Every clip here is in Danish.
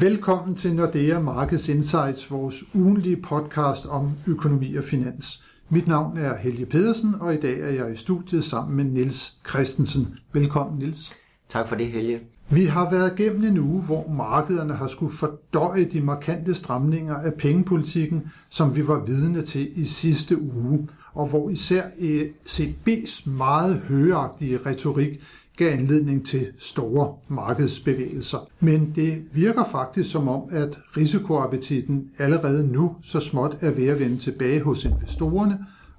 Velkommen til Nordea Markets Insights, vores ugenlige podcast om økonomi og finans. Mit navn er Helge Pedersen, og i dag er jeg i studiet sammen med Nils Christensen. Velkommen, Nils. Tak for det, Helge. Vi har været gennem en uge, hvor markederne har skulle fordøje de markante stramninger af pengepolitikken, som vi var vidne til i sidste uge, og hvor især ECB's meget højagtige retorik gav anledning til store markedsbevægelser. Men det virker faktisk som om, at risikoappetitten allerede nu så småt er ved at vende tilbage hos investorerne.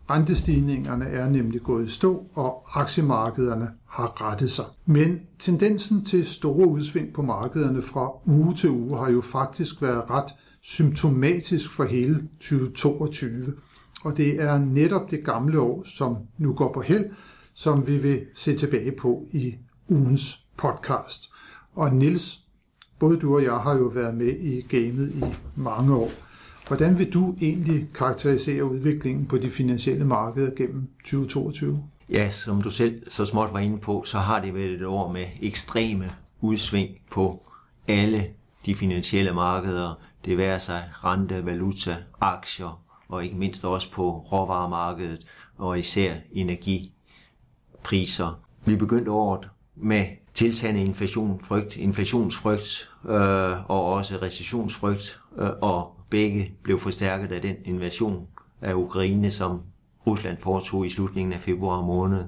Rentestigningerne er nemlig gået i stå, og aktiemarkederne har rettet sig. Men tendensen til store udsving på markederne fra uge til uge har jo faktisk været ret symptomatisk for hele 2022. Og det er netop det gamle år, som nu går på held, som vi vil se tilbage på i ugens podcast. Og Nils, både du og jeg har jo været med i gamet i mange år. Hvordan vil du egentlig karakterisere udviklingen på de finansielle markeder gennem 2022? Ja, som du selv så småt var inde på, så har det været et år med ekstreme udsving på alle de finansielle markeder. Det være sig rente, valuta, aktier og ikke mindst også på råvaremarkedet og især priser. Vi begyndte året med tiltagende inflation, frygt, inflationsfrygt øh, og også recessionsfrygt, øh, og begge blev forstærket af den invasion af Ukraine, som Rusland foretog i slutningen af februar måned.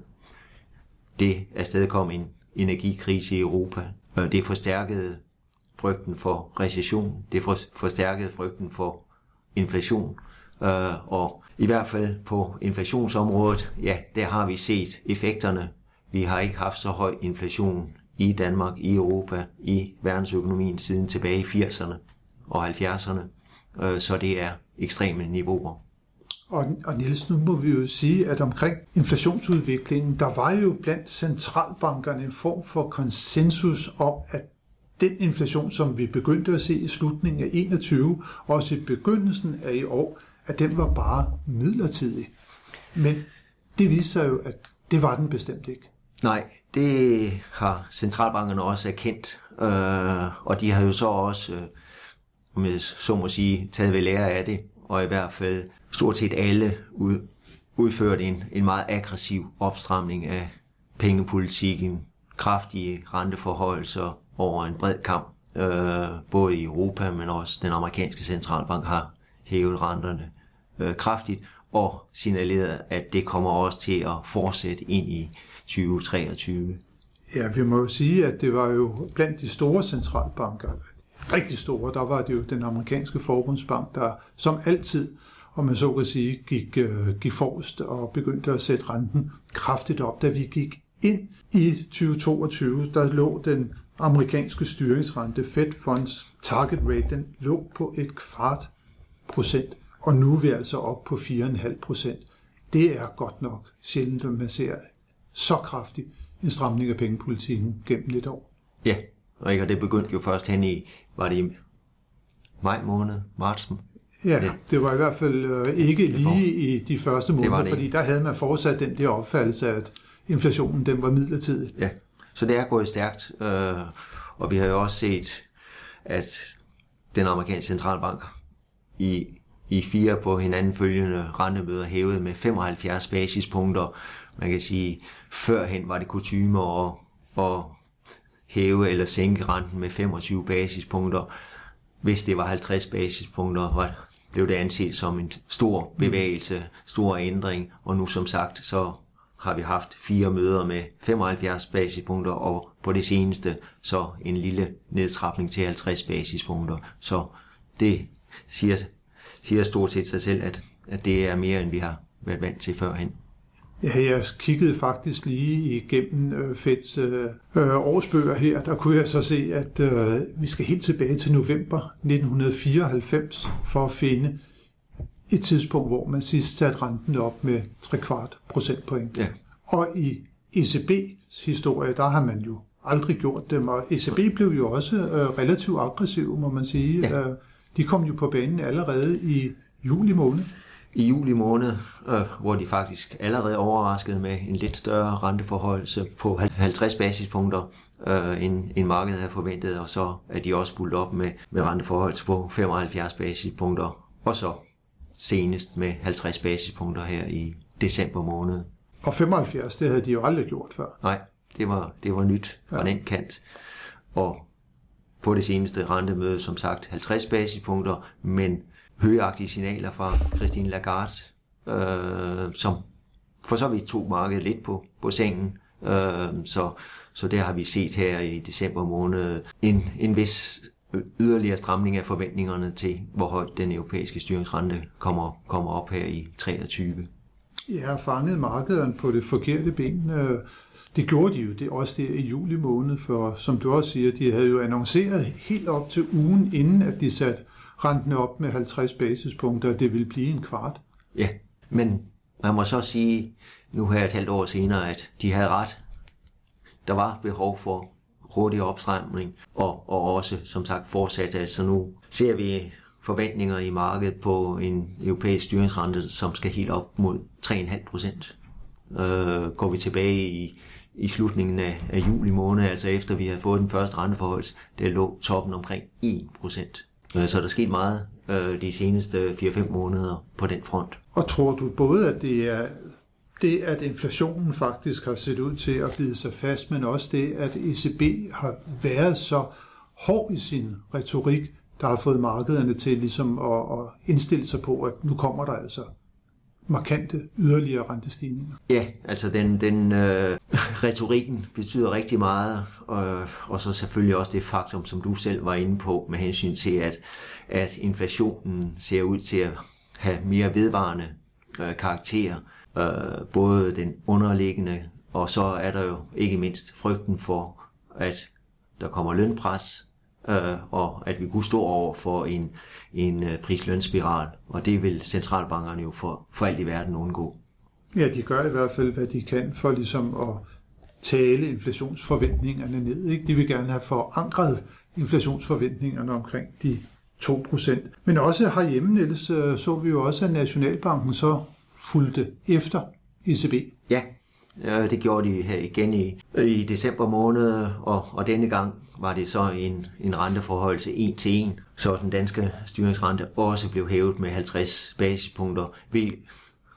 Det afstedkom en energikrise i Europa. Øh, det forstærkede frygten for recession, det forstærkede frygten for inflation, øh, og i hvert fald på inflationsområdet, ja, der har vi set effekterne vi har ikke haft så høj inflation i Danmark, i Europa, i verdensøkonomien siden tilbage i 80'erne og 70'erne. Øh, så det er ekstreme niveauer. Og, og Niels, nu må vi jo sige, at omkring inflationsudviklingen, der var jo blandt centralbankerne en form for konsensus om, at den inflation, som vi begyndte at se i slutningen af 21, også i begyndelsen af i år, at den var bare midlertidig. Men det viste sig jo, at det var den bestemt ikke. Nej, det har centralbankerne også erkendt, øh, og de har jo så også, øh, om jeg så må sige, taget ved lære af det, og i hvert fald stort set alle ud, udført en, en meget aggressiv opstramning af pengepolitikken, kraftige renteforhøjelser over en bred kamp, øh, både i Europa, men også den amerikanske centralbank har hævet renterne øh, kraftigt, og signaleret, at det kommer også til at fortsætte ind i 2023? Ja, vi må jo sige, at det var jo blandt de store centralbanker, rigtig store, der var det jo den amerikanske forbundsbank, der som altid, om man så kan sige, gik, øh, gik forrest og begyndte at sætte renten kraftigt op. Da vi gik ind i 2022, der lå den amerikanske styringsrente, Fed Funds target rate, den lå på et kvart procent, og nu er vi altså op på 4,5 procent. Det er godt nok sjældent, at man ser så kraftig en stramning af pengepolitikken gennem et år. Ja, og det begyndte jo først hen i, var det i maj måned, marts? Ja, det, det var i hvert fald øh, ikke lige i de første måneder, fordi der havde man fortsat den der opfattelse, at inflationen den var midlertidig. Ja, så det er gået stærkt, øh, og vi har jo også set, at den amerikanske centralbank i, i fire på hinanden følgende rentemøder hævet med 75 basispunkter, man kan sige, førhen var det kutume at, at hæve eller sænke renten med 25 basispunkter. Hvis det var 50 basispunkter, var, blev det anset som en stor bevægelse, stor ændring, og nu som sagt, så har vi haft fire møder med 75 basispunkter, og på det seneste så en lille nedtrapning til 50 basispunkter. Så det siger, siger stort set sig selv, at, at det er mere, end vi har været vant til førhen. Ja, jeg kiggede faktisk lige igennem øh, Feds øh, øh, årsbøger her. Der kunne jeg så se, at øh, vi skal helt tilbage til november 1994 for at finde et tidspunkt, hvor man sidst satte renten op med 3 kvart procentpoint. Ja. Og i ECB's historie, der har man jo aldrig gjort det, og ECB blev jo også øh, relativt aggressiv, må man sige. Ja. Øh, de kom jo på banen allerede i juli måned. i juli måned, øh, hvor de faktisk allerede overraskede med en lidt større renteforhold på 50 basispunkter, øh, end, end markedet havde forventet, og så er de også fuldt op med, med renteforhold på 75 basispunkter, og så senest med 50 basispunkter her i december måned. Og 75, det havde de jo aldrig gjort før. Nej, det var, det var nyt fra ja. den kant. Og på det seneste rentemøde, som sagt, 50 basispunkter, men højagtige signaler fra Christine Lagarde, øh, som for så vidt tog markedet lidt på, på sengen. Øh, så, så der har vi set her i december måned en, en vis yderligere stramning af forventningerne til, hvor højt den europæiske styringsrente kommer, kommer op her i 23. Jeg har fanget markederne på det forkerte ben. Øh, det gjorde de jo det også der i juli måned, for som du også siger, de havde jo annonceret helt op til ugen inden, at de satte renten op med 50 basispunkter, at det ville blive en kvart. Ja, men man må så sige nu her et halvt år senere, at de havde ret. Der var behov for hurtig opstramning, og, og også, som sagt, fortsat. Altså nu ser vi forventninger i markedet på en europæisk styringsrente, som skal helt op mod 3,5 procent. Øh, går vi tilbage i, i slutningen af, af juli måned, altså efter vi havde fået den første renteforhold, der lå toppen omkring 1%. Øh, så der er sket meget øh, de seneste 4-5 måneder på den front. Og tror du både, at det er det, at inflationen faktisk har set ud til at bide sig fast, men også det, at ECB har været så hård i sin retorik, der har fået markederne til ligesom at, at indstille sig på, at nu kommer der altså markante yderligere rentestigninger. Ja, altså den, den øh, retorikken betyder rigtig meget, og, og så selvfølgelig også det faktum, som du selv var inde på, med hensyn til, at, at inflationen ser ud til at have mere vedvarende øh, karakter, øh, både den underliggende, og så er der jo ikke mindst frygten for, at der kommer lønpres, øh, og at vi kunne stå over for en, en øh, prislønsspiral, og det vil centralbankerne jo for, for alt i verden undgå. Ja, de gør i hvert fald, hvad de kan for ligesom at tale inflationsforventningerne ned. Ikke? De vil gerne have forankret inflationsforventningerne omkring de 2%. Men også herhjemme, Niels, øh, så vi jo også, at Nationalbanken så fulgte efter ECB. Ja, det gjorde de her igen i, i december måned, og, og denne gang var det så en, en renteforhold til 1 til 1, så den danske styringsrente også blev hævet med 50 basispunkter, hvil,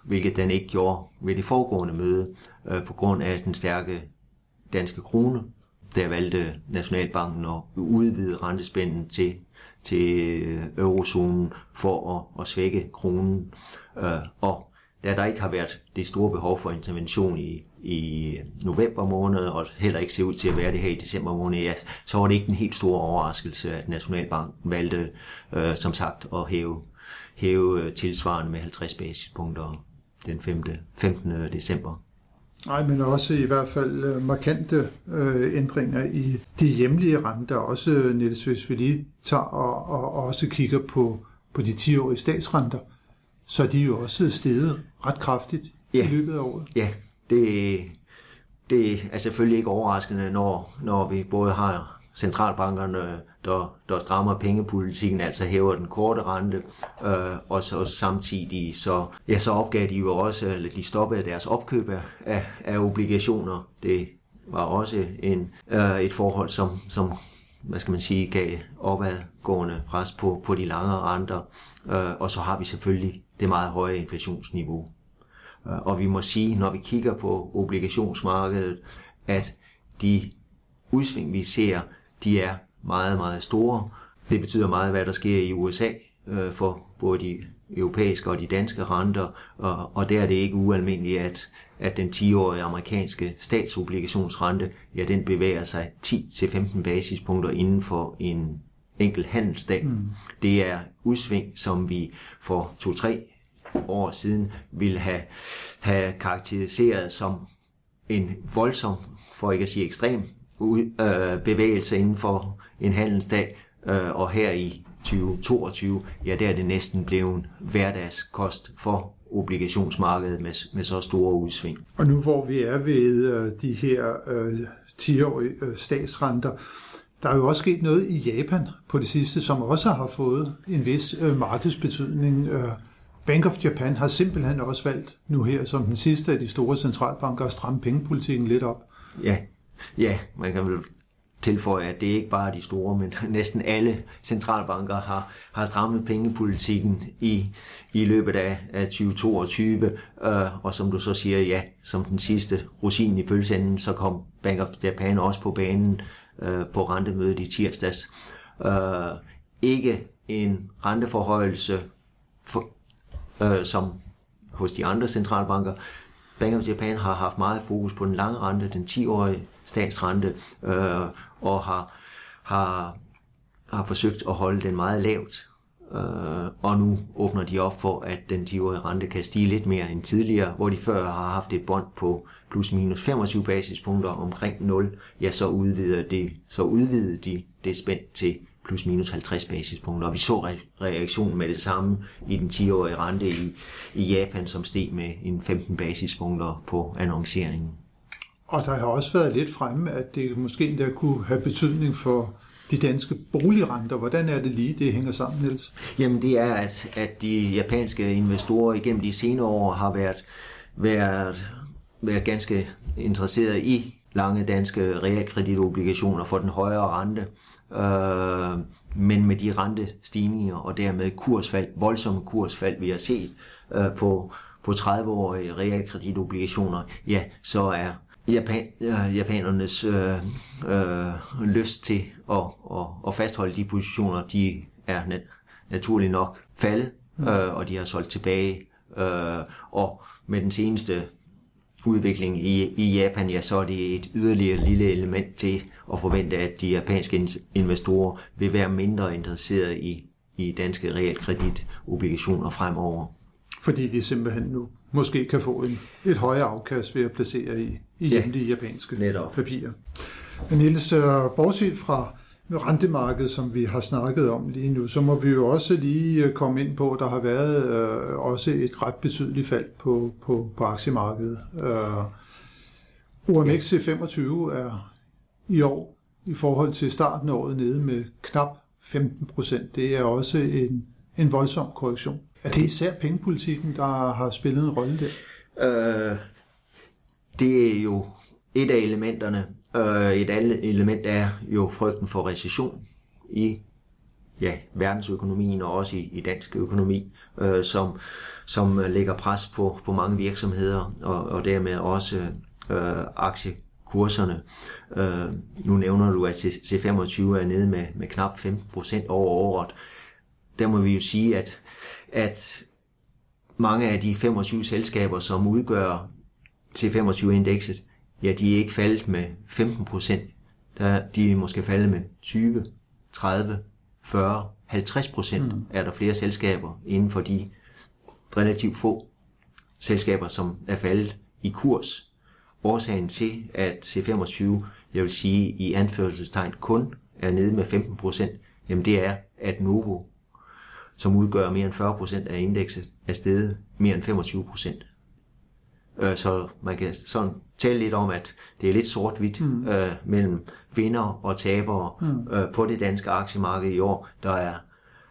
hvilket den ikke gjorde ved det foregående møde, øh, på grund af den stærke danske krone. Der valgte Nationalbanken at udvide rentespænden til, til øh, eurozonen for at, at svække kronen. Øh, og da der ikke har været det store behov for intervention i, i november måned, og heller ikke ser ud til at være det her i december måned, ja, så var det ikke en helt stor overraskelse, at Nationalbanken valgte, øh, som sagt, at hæve, hæve tilsvarende med 50 basispunkter den 5. 15. december. Nej, men også i hvert fald øh, markante øh, ændringer i de hjemlige renter, også øh, Niels, hvis vi lige tager og, og, og også kigger på, på de 10-årige statsrenter, så er de jo også steget ret kraftigt ja. i løbet af året. Ja, det, det er selvfølgelig ikke overraskende, når, når vi både har centralbankerne, der, der strammer pengepolitikken, altså hæver den korte rente, øh, og så samtidig så, ja, så opgav de jo også, eller de stoppede deres opkøb af, af obligationer. Det var også en, øh, et forhold, som, som hvad skal man sige, gav opadgående pres på, på de lange renter. Øh, og så har vi selvfølgelig det meget høje inflationsniveau. Øh, og vi må sige, når vi kigger på obligationsmarkedet, at de udsving, vi ser, de er meget, meget store. Det betyder meget, hvad der sker i USA øh, for både de europæiske og de danske renter, og, og der er det ikke ualmindeligt, at, at den 10-årige amerikanske statsobligationsrente, ja, den bevæger sig 10-15 basispunkter inden for en enkelt handelsdag. Mm. Det er udsving, som vi for 2-3 år siden ville have, have karakteriseret som en voldsom, for ikke at sige ekstrem, øh, bevægelse inden for en handelsdag, øh, og her i 2022, ja, der er det næsten blevet hverdagskost for obligationsmarkedet med, med så store udsving. Og nu hvor vi er ved øh, de her øh, 10-årige øh, statsrenter, der er jo også sket noget i Japan på det sidste, som også har fået en vis øh, markedsbetydning. Øh, Bank of Japan har simpelthen også valgt nu her som den sidste af de store centralbanker at stramme pengepolitikken lidt op. Ja, ja man kan vel tilføje, at det ikke bare er de store, men næsten alle centralbanker har, har strammet pengepolitikken i, i løbet af, af 2022. Øh, og som du så siger, ja, som den sidste rosin i følgesenden, så kom Bank of Japan også på banen øh, på rentemødet i tirsdags. Øh, ikke en renteforhøjelse for, øh, som hos de andre centralbanker. Bank of Japan har haft meget fokus på den lange rente, den 10-årige statsrente, øh, og har, har, har forsøgt at holde den meget lavt. Øh, og nu åbner de op for, at den 10-årige rente kan stige lidt mere end tidligere, hvor de før har haft et bånd på plus minus 25 basispunkter omkring 0, ja, så udvider, det, så udvider de det spænd til plus minus 50 basispunkter. Og vi så reaktionen med det samme i den 10-årige rente i, i Japan, som steg med en 15 basispunkter på annonceringen. Og der har også været lidt fremme, at det måske endda kunne have betydning for de danske boligrenter. Hvordan er det lige, det hænger sammen, Niels? Jamen det er, at, at de japanske investorer igennem de senere år har været, været, været ganske interesseret i lange danske realkreditobligationer for den højere rente. Øh, men med de rentestigninger og dermed kursfald, voldsomme kursfald, vi har set øh, på, på 30-årige realkreditobligationer, ja, så er Japan, øh, japanernes øh, øh, lyst til at, at, at fastholde de positioner, de er nat- naturligt nok faldet, mm. øh, og de har solgt tilbage. Øh, og med den seneste udvikling i, i Japan, ja, så er det et yderligere lille element til at forvente, at de japanske investorer vil være mindre interesserede i, i danske realkreditobligationer fremover. Fordi de simpelthen nu måske kan få en, et højere afkast ved at placere i, i ja, hjemlige japanske netop. papirer. Men Niels, øh, bortset fra rentemarkedet, som vi har snakket om lige nu, så må vi jo også lige øh, komme ind på, at der har været øh, også et ret betydeligt fald på, på, på aktiemarkedet. Øh, OMX C25 er i år i forhold til starten af året nede med knap 15 procent. Det er også en, en voldsom korrektion. Er det især pengepolitikken, der har spillet en rolle der? Øh, det er jo et af elementerne. Øh, et andet element er jo frygten for recession i ja, verdensøkonomien og også i, i dansk økonomi, øh, som, som lægger pres på, på mange virksomheder og, og dermed også øh, aktiekurserne. Øh, nu nævner du, at C25 er nede med, med knap 15% over året. Der må vi jo sige, at, at mange af de 25 selskaber, som udgør C25-indekset, ja, de er ikke faldet med 15 procent. De er måske faldet med 20, 30, 40, 50 procent mm. er der flere selskaber inden for de relativt få selskaber, som er faldet i kurs. Årsagen til, at C25, jeg vil sige i anførselstegn, kun er nede med 15 procent, jamen det er, at Novo, som udgør mere end 40 procent af indekset, er steget mere end 25 procent. Øh, så man kan sådan tale lidt om, at det er lidt sort-hvidt mm. øh, mellem vinder og tabere mm. øh, på det danske aktiemarked i år. Der er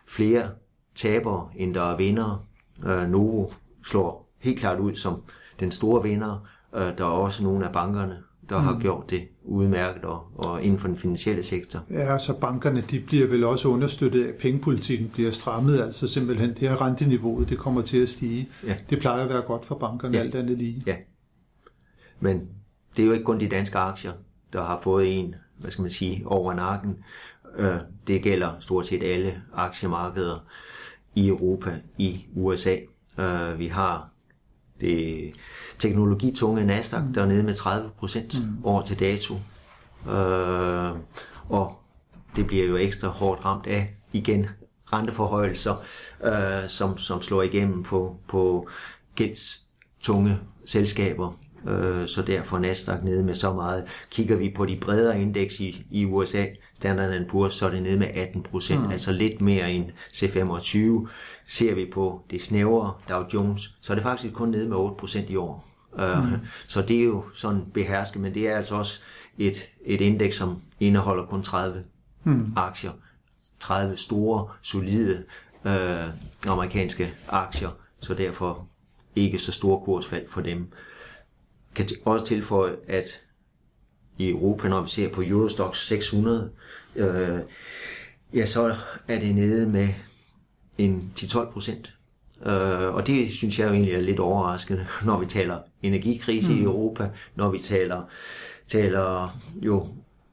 flere tabere, end der er vindere. Øh, Novo slår helt klart ud som den store vinder. Øh, der er også nogle af bankerne, der mm. har gjort det udmærket og, og inden for den finansielle sektor. Ja, så bankerne de bliver vel også understøttet af, at pengepolitikken bliver strammet, altså simpelthen det her renteniveauet, det kommer til at stige. Ja. Det plejer at være godt for bankerne, ja. alt andet lige. Ja, men det er jo ikke kun de danske aktier, der har fået en, hvad skal man sige, over nakken. Øh, det gælder stort set alle aktiemarkeder i Europa, i USA. Øh, vi har det teknologitunge Nasdaq, mm. der er nede med 30 procent mm. år til dato. Øh, og det bliver jo ekstra hårdt ramt af igen renteforhøjelser, øh, som, som slår igennem på, på gældstunge selskaber. Øh, så derfor Nasdaq nede med så meget. Kigger vi på de bredere indeks i, i USA, Standard Poor's, så er det nede med 18 procent, mm. altså lidt mere end C25. Ser vi på det snævre Dow Jones, så er det faktisk kun nede med 8 procent i år. Øh, mm. Så det er jo sådan behersket, men det er altså også et, et indeks, som indeholder kun 30 mm. aktier. 30 store, solide øh, amerikanske aktier, så derfor ikke så store kursfald for dem. Kan også tilføje, at i Europa, når vi ser på Eurostox 600, øh, ja, så er det nede med en 10-12 procent. Øh, og det synes jeg jo egentlig er lidt overraskende, når vi taler energikrise mm. i Europa, når vi taler, taler jo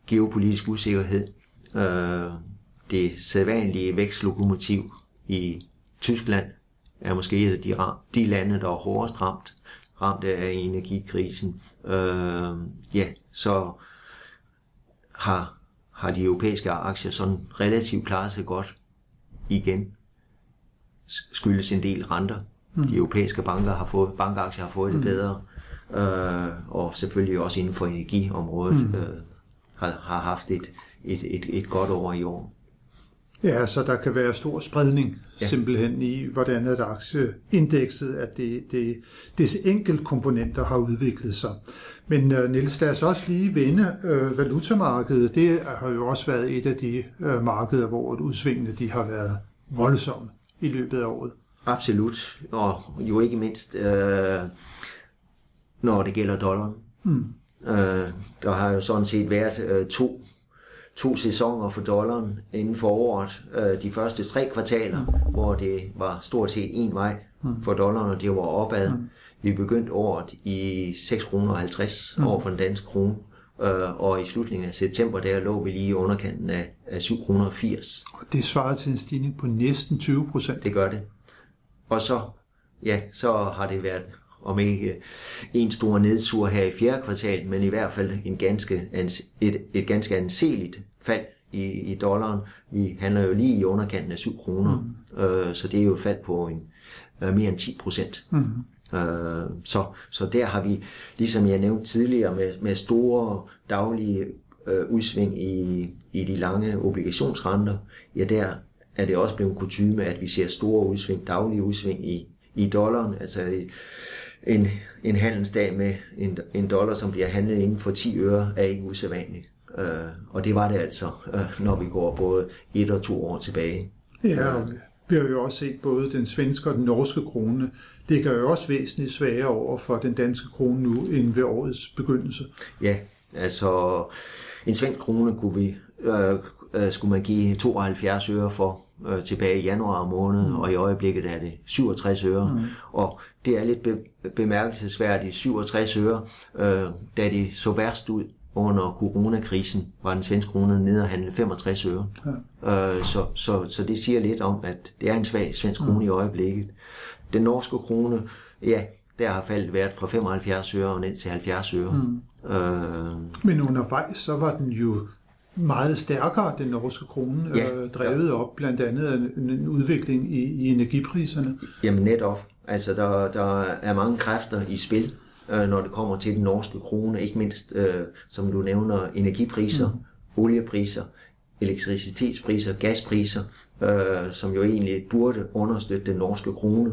geopolitisk usikkerhed. Øh, det sædvanlige vækstlokomotiv i Tyskland er måske et af de, de lande, der er hårdest ramt, ramt af energikrisen. Øh, ja, så har, har de europæiske aktier sådan relativt klaret sig godt igen. Skyldes en del renter. Mm. De europæiske banker har fået, bankaktier har fået det mm. bedre. Øh, og selvfølgelig også inden for energiområdet mm. øh, har, har haft et, et, et, et godt år i år. Ja, så der kan være stor spredning ja. simpelthen i, hvordan at aktieindekset, at det, det, det enkelt komponenter har udviklet sig. Men uh, Niels, lad os også lige vende uh, valutamarkedet. Det har jo også været et af de uh, markeder, hvor udsvingene de har været voldsomme i løbet af året. Absolut, og jo ikke mindst, uh, når det gælder dollaren. Mm. Uh, der har jo sådan set været uh, to to sæsoner for dollaren inden for året. Øh, de første tre kvartaler, mm. hvor det var stort set en vej mm. for dollaren, og det var opad. Mm. Vi begyndte året i 6,50 kroner mm. over for den danske krone. Øh, og i slutningen af september, der lå vi lige i underkanten af, af 7,80 kroner. Og det svarer til en stigning på næsten 20 procent. Det gør det. Og så, ja, så har det været om ikke en stor nedsur her i fjerde kvartal, men i hvert fald en ganske, et, et ganske anseligt fald i, i dollaren. Vi handler jo lige i underkanten af 7 kroner, mm. øh, så det er jo et fald på en, øh, mere end 10 procent. Mm. Øh, så, så der har vi, ligesom jeg nævnte tidligere, med, med store daglige øh, udsving i, i de lange obligationsrenter, ja der er det også blevet kutume, at vi ser store udsving, daglige udsving i, i dollaren, altså en, en handelsdag med en, en dollar, som bliver handlet inden for 10 øre, er ikke usædvanligt. Øh, og det var det altså, øh, når vi går både et og to år tilbage. Ja, og vi har jo også set både den svenske og den norske krone ligger jo også væsentligt svagere over for den danske krone nu end ved årets begyndelse. Ja, altså en svensk krone kunne vi, øh, øh, skulle man give 72 øre for øh, tilbage i januar måned, mm. og i øjeblikket er det 67 øre. Mm. Og det er lidt be- bemærkelsesværdigt 67 øre, øh, da det så værst ud under coronakrisen, var den svenske krone nede og handle 65 øre. Ja. Øh, så, så, så det siger lidt om, at det er en svag svensk krone mm. i øjeblikket. Den norske krone, ja, der har faldet været fra 75 øre og ned til 70 øre. Mm. Øh, Men undervejs, så var den jo meget stærkere, den norske krone, ja, øh, drevet ja. op blandt andet af en, en udvikling i, i energipriserne. Jamen netop. Altså, der, der er mange kræfter i spil, øh, når det kommer til den norske krone, ikke mindst, øh, som du nævner, energipriser, mm. oliepriser, elektricitetspriser, gaspriser, øh, som jo egentlig burde understøtte den norske krone.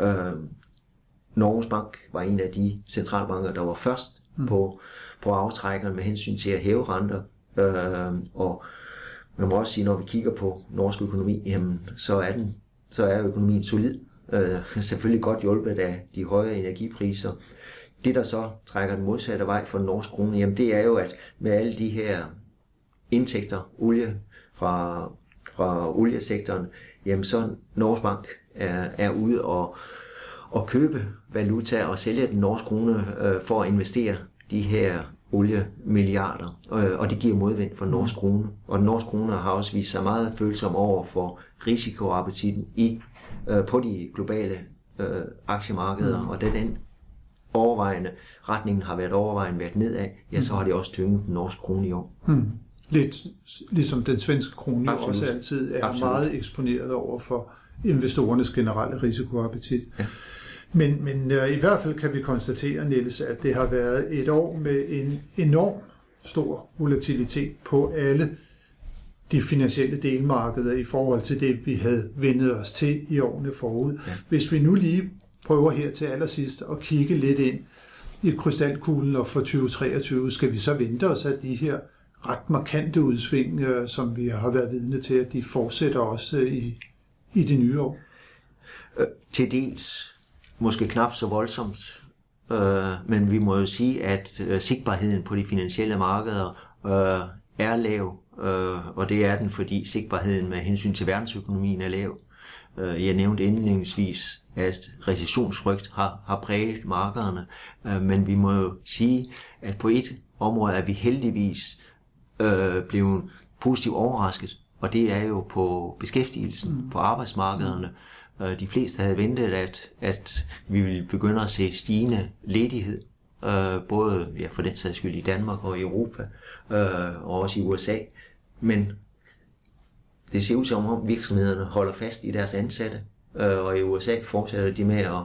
Øh, Norges Bank var en af de centralbanker, der var først mm. på, på aftrækkeren med hensyn til at hæve renter Øh, og man må også sige, når vi kigger på norsk økonomi, jamen, så, er den, så er økonomien solid. Øh, selvfølgelig godt hjulpet af de høje energipriser. Det, der så trækker den modsatte vej for den norske krone, jamen, det er jo, at med alle de her indtægter, olie fra, fra oliesektoren, jamen så Norges Bank er, er ude og, og købe valuta og sælge den norske krone øh, for at investere de her oliemilliarder, øh, og det giver modvind for den norske krone. Og den norske krone har også vist sig meget følsom over for risikoappetitten i, øh, på de globale øh, aktiemarkeder, mm. og den overvejende, retningen har været overvejende været nedad, ja, så har det også tynget den norske krone i år. Mm. Lidt ligesom den svenske krone Absolut. også altid er Absolut. meget eksponeret over for investorernes generelle risikoappetit. Ja. Men, men øh, i hvert fald kan vi konstatere, Niels, at det har været et år med en enorm stor volatilitet på alle de finansielle delmarkeder i forhold til det, vi havde vendet os til i årene forud. Ja. Hvis vi nu lige prøver her til allersidst at kigge lidt ind i krystalkuglen og for 2023, skal vi så vente os, at de her ret markante udsving, øh, som vi har været vidne til, at de fortsætter også øh, i, i det nye år? Øh, til dels måske knap så voldsomt, øh, men vi må jo sige, at øh, sigtbarheden på de finansielle markeder øh, er lav, øh, og det er den, fordi sigtbarheden med hensyn til verdensøkonomien er lav. Øh, jeg nævnte indledningsvis, at recessionsfrygt har, har præget markederne, øh, men vi må jo sige, at på et område er vi heldigvis øh, blevet positivt overrasket, og det er jo på beskæftigelsen, mm. på arbejdsmarkederne. Øh, de fleste havde ventet, at, at vi ville begynde at se stigende ledighed, øh, både ja, for den sags skyld i Danmark og i Europa, øh, og også i USA. Men det ser ud som om virksomhederne holder fast i deres ansatte, øh, og i USA fortsætter de med at,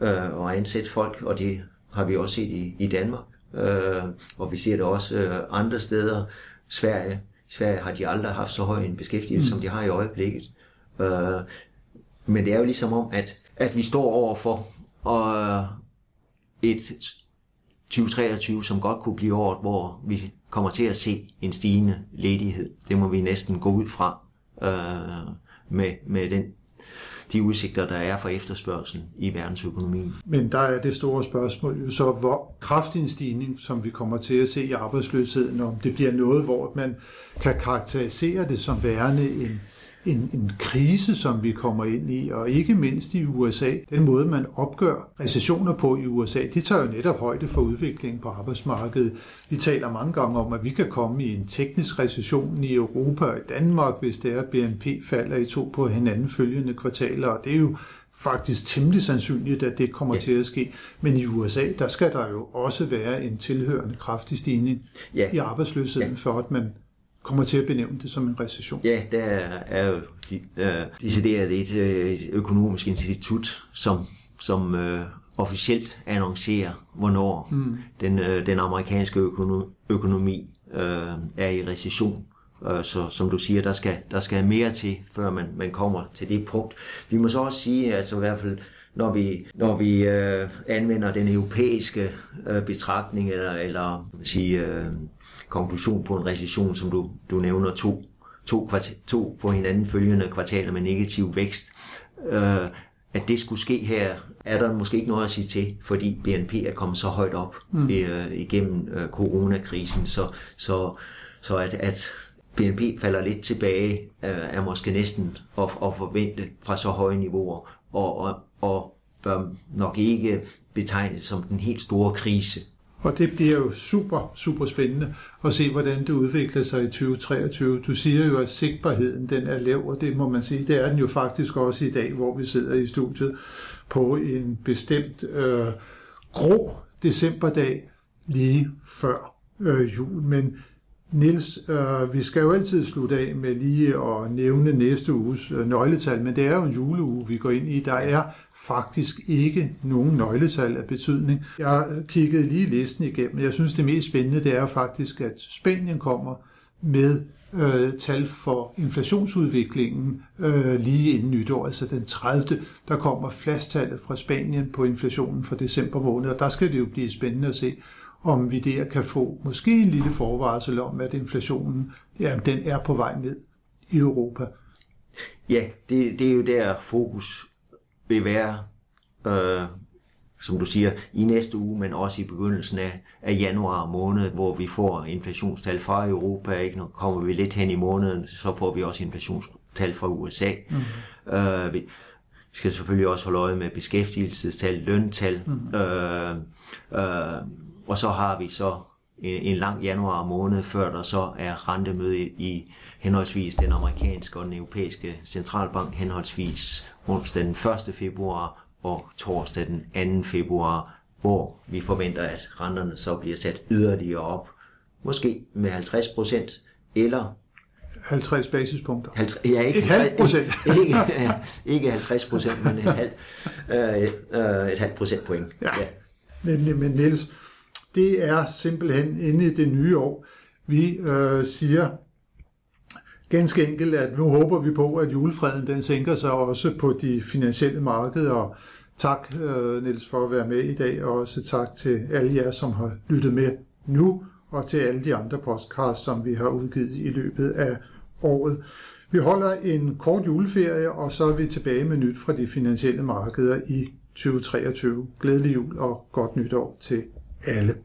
øh, at ansætte folk, og det har vi også set i, i Danmark. Øh, og vi ser det også øh, andre steder. Sverige, Sverige har de aldrig haft så høj en beskæftigelse, mm. som de har i øjeblikket. Øh, men det er jo ligesom om, at, at vi står over for øh, et 2023, som godt kunne blive året, hvor vi kommer til at se en stigende ledighed. Det må vi næsten gå ud fra øh, med, med den de udsigter, der er for efterspørgselen i verdensøkonomien. Men der er det store spørgsmål jo så, hvor kraftig en stigning, som vi kommer til at se i arbejdsløsheden, om det bliver noget, hvor man kan karakterisere det som værende en en, en krise, som vi kommer ind i, og ikke mindst i USA. Den måde, man opgør recessioner på i USA, de tager jo netop højde for udviklingen på arbejdsmarkedet. Vi taler mange gange om, at vi kan komme i en teknisk recession i Europa og i Danmark, hvis det er, BNP falder i to på hinanden følgende kvartaler, og det er jo faktisk temmelig sandsynligt, at det kommer ja. til at ske. Men i USA, der skal der jo også være en tilhørende kraftig stigning ja. i arbejdsløsheden, ja. for at man kommer til at benævne det som en recession. Ja, der er jo de, øh, decideret et, øh, økonomisk institut, som, som øh, officielt annoncerer, hvornår mm. den, øh, den amerikanske økonomi, økonomi øh, er i recession. Øh, så som du siger, der skal, der skal mere til, før man, man kommer til det punkt. Vi må så også sige, altså i hvert fald, når vi, når vi øh, anvender den europæiske øh, betragtning, eller, eller sige, øh, konklusion på en recession, som du, du nævner, to, to, kvartal, to på hinanden følgende kvartaler med negativ vækst. Øh, at det skulle ske her, er der måske ikke noget at sige til, fordi BNP er kommet så højt op mm. øh, igennem øh, coronakrisen, så, så, så at, at BNP falder lidt tilbage, øh, er måske næsten at, at forvente fra så høje niveauer, og, og, og bør nok ikke betegnes som den helt store krise. Og det bliver jo super, super spændende at se, hvordan det udvikler sig i 2023. Du siger jo, at sigtbarheden den er lav, og det må man sige, det er den jo faktisk også i dag, hvor vi sidder i studiet på en bestemt øh, grå decemberdag lige før øh, jul. Men Nils, øh, vi skal jo altid slutte af med lige at nævne næste uges øh, nøgletal, men det er jo en juleuge, vi går ind i. Der er faktisk ikke nogen nøgletal af betydning. Jeg kiggede lige listen igennem. Jeg synes, det mest spændende det er faktisk, at Spanien kommer med øh, tal for inflationsudviklingen øh, lige inden nytår, altså den 30. Der kommer flastallet fra Spanien på inflationen for december måned, og der skal det jo blive spændende at se, om vi der kan få måske en lille forvarsel om, at inflationen ja, den er på vej ned i Europa. Ja, det, det er jo der fokus vil være, øh, som du siger, i næste uge, men også i begyndelsen af, af januar måned, hvor vi får inflationstal fra Europa. Ikke? Nu kommer vi lidt hen i måneden, så får vi også inflationstal fra USA. Mm. Øh, vi skal selvfølgelig også holde øje med beskæftigelsestal, løntal, mm. øh, øh, og så har vi så en, en lang januar måned, før der så er rentemøde i, henholdsvis den amerikanske og den europæiske centralbank, henholdsvis onsdag den 1. februar og torsdag den 2. februar, hvor vi forventer, at renterne så bliver sat yderligere op, måske med 50 procent, eller 50 basispunkter. 50, ja, ikke et halvt procent. ikke, ikke 50 procent, men et halvt, øh, øh, et halvt procentpoint. Ja. ja. Men, men Niels, det er simpelthen inde i det nye år. Vi øh, siger ganske enkelt, at nu håber vi på, at julefreden den sænker sig også på de finansielle markeder. Og tak, øh, Niels, for at være med i dag, og også tak til alle jer, som har lyttet med nu, og til alle de andre podcasts, som vi har udgivet i løbet af året. Vi holder en kort juleferie, og så er vi tilbage med nyt fra de finansielle markeder i 2023. Glædelig jul og godt nytår til elle.